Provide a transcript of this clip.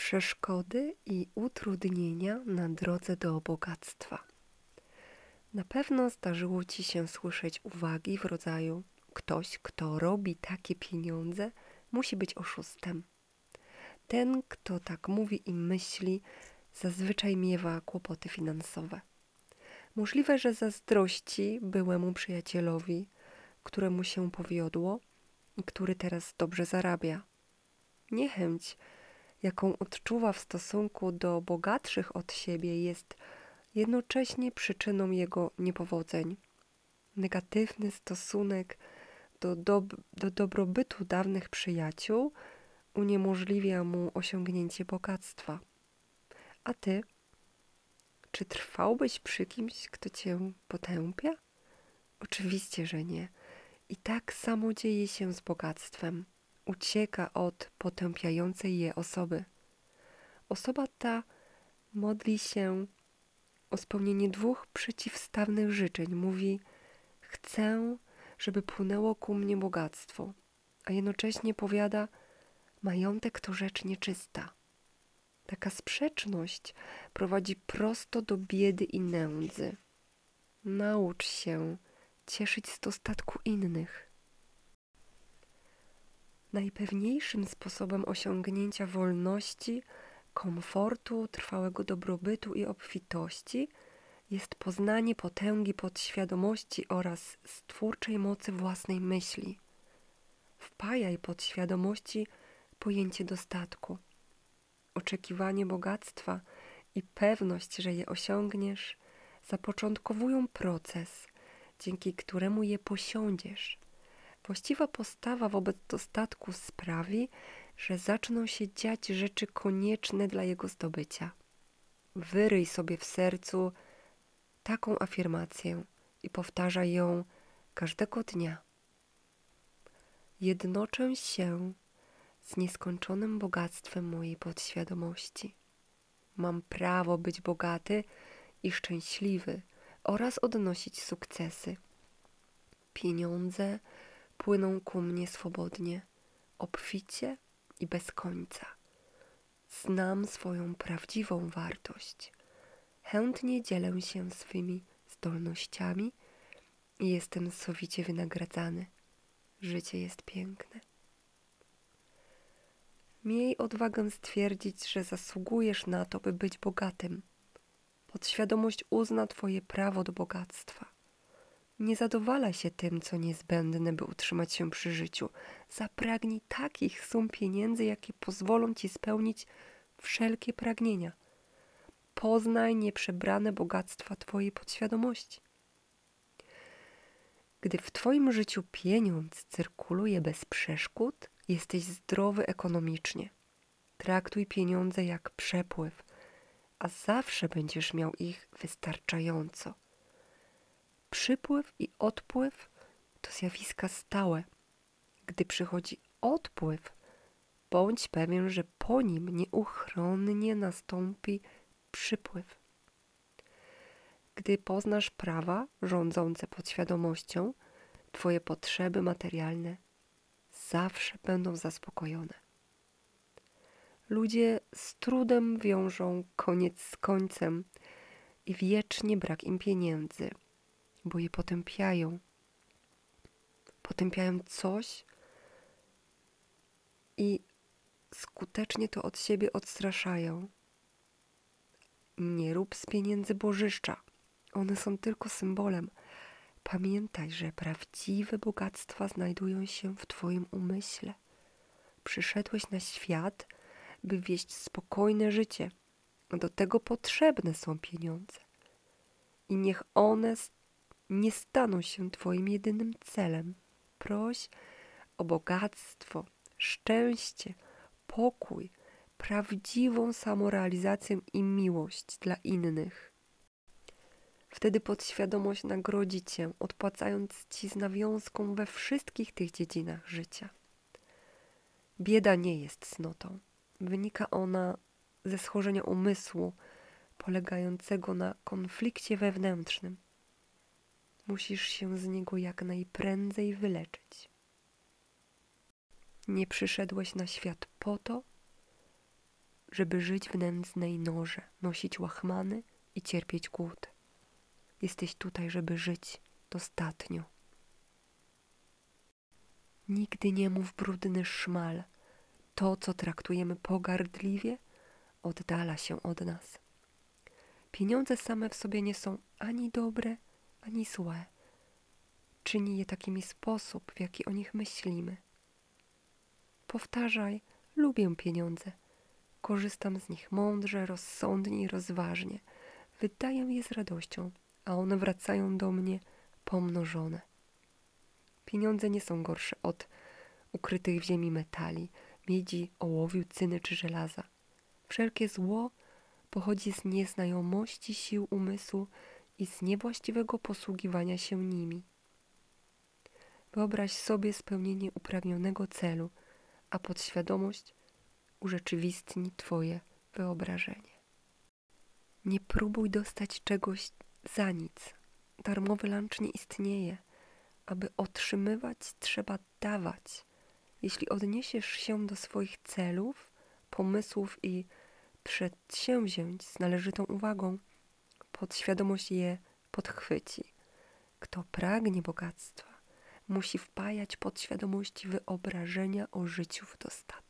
przeszkody i utrudnienia na drodze do bogactwa. Na pewno zdarzyło ci się słyszeć uwagi w rodzaju: Ktoś, kto robi takie pieniądze, musi być oszustem. Ten, kto tak mówi i myśli, zazwyczaj miewa kłopoty finansowe. Możliwe, że zazdrości byłemu przyjacielowi, któremu się powiodło i który teraz dobrze zarabia. Niechęć, jaką odczuwa w stosunku do bogatszych od siebie, jest jednocześnie przyczyną jego niepowodzeń. Negatywny stosunek do, dob do dobrobytu dawnych przyjaciół uniemożliwia mu osiągnięcie bogactwa. A ty? Czy trwałbyś przy kimś, kto cię potępia? Oczywiście, że nie. I tak samo dzieje się z bogactwem. Ucieka od potępiającej je osoby. Osoba ta modli się o spełnienie dwóch przeciwstawnych życzeń. Mówi: Chcę, żeby płynęło ku mnie bogactwo, a jednocześnie powiada: Majątek to rzecz nieczysta. Taka sprzeczność prowadzi prosto do biedy i nędzy. Naucz się cieszyć z dostatku innych. Najpewniejszym sposobem osiągnięcia wolności, komfortu, trwałego dobrobytu i obfitości jest poznanie potęgi podświadomości oraz stwórczej mocy własnej myśli. Wpajaj podświadomości pojęcie dostatku oczekiwanie bogactwa i pewność, że je osiągniesz, zapoczątkowują proces, dzięki któremu je posiądziesz. Właściwa postawa wobec dostatku sprawi, że zaczną się dziać rzeczy konieczne dla jego zdobycia. Wyryj sobie w sercu taką afirmację i powtarzaj ją każdego dnia. Jednoczę się z nieskończonym bogactwem mojej podświadomości. Mam prawo być bogaty i szczęśliwy oraz odnosić sukcesy. Pieniądze płyną ku mnie swobodnie, obficie i bez końca. Znam swoją prawdziwą wartość. Chętnie dzielę się swymi zdolnościami i jestem sowicie wynagradzany. Życie jest piękne. Miej odwagę stwierdzić, że zasługujesz na to, by być bogatym. Podświadomość uzna Twoje prawo do bogactwa. Nie zadowalaj się tym, co niezbędne, by utrzymać się przy życiu. Zapragnij takich sum pieniędzy, jakie pozwolą Ci spełnić wszelkie pragnienia. Poznaj nieprzebrane bogactwa Twojej podświadomości. Gdy w Twoim życiu pieniądz cyrkuluje bez przeszkód, Jesteś zdrowy ekonomicznie. Traktuj pieniądze jak przepływ, a zawsze będziesz miał ich wystarczająco. Przypływ i odpływ to zjawiska stałe. Gdy przychodzi odpływ, bądź pewien, że po nim nieuchronnie nastąpi przypływ. Gdy poznasz prawa rządzące podświadomością, Twoje potrzeby materialne zawsze będą zaspokojone. Ludzie z trudem wiążą koniec z końcem i wiecznie brak im pieniędzy, bo je potępiają. Potępiają coś i skutecznie to od siebie odstraszają. Nie rób z pieniędzy bożyszcza. One są tylko symbolem, Pamiętaj, że prawdziwe bogactwa znajdują się w Twoim umyśle. Przyszedłeś na świat, by wieść spokojne życie. Do tego potrzebne są pieniądze. I niech one nie staną się Twoim jedynym celem. Proś o bogactwo, szczęście, pokój, prawdziwą samorealizację i miłość dla innych. Wtedy podświadomość nagrodzi cię, odpłacając ci z nawiązką we wszystkich tych dziedzinach życia. Bieda nie jest cnotą. Wynika ona ze schorzenia umysłu, polegającego na konflikcie wewnętrznym. Musisz się z niego jak najprędzej wyleczyć. Nie przyszedłeś na świat po to, żeby żyć w nędznej norze, nosić łachmany i cierpieć głód. Jesteś tutaj, żeby żyć dostatnio. Nigdy nie mów brudny szmal. To, co traktujemy pogardliwie, oddala się od nas. Pieniądze same w sobie nie są ani dobre, ani złe. Czyni je takimi sposób, w jaki o nich myślimy. Powtarzaj, lubię pieniądze. Korzystam z nich mądrze, rozsądnie i rozważnie. Wydaję je z radością, a one wracają do mnie pomnożone. Pieniądze nie są gorsze od ukrytych w ziemi metali, miedzi, ołowiu, cyny czy żelaza. Wszelkie zło pochodzi z nieznajomości sił umysłu i z niewłaściwego posługiwania się nimi. Wyobraź sobie spełnienie upragnionego celu, a podświadomość urzeczywistni Twoje wyobrażenie. Nie próbuj dostać czegoś za nic. Darmowy lunch nie istnieje. Aby otrzymywać, trzeba dawać. Jeśli odniesiesz się do swoich celów, pomysłów i przedsięwzięć z należytą uwagą, podświadomość je podchwyci. Kto pragnie bogactwa, musi wpajać podświadomości wyobrażenia o życiu w dostatku.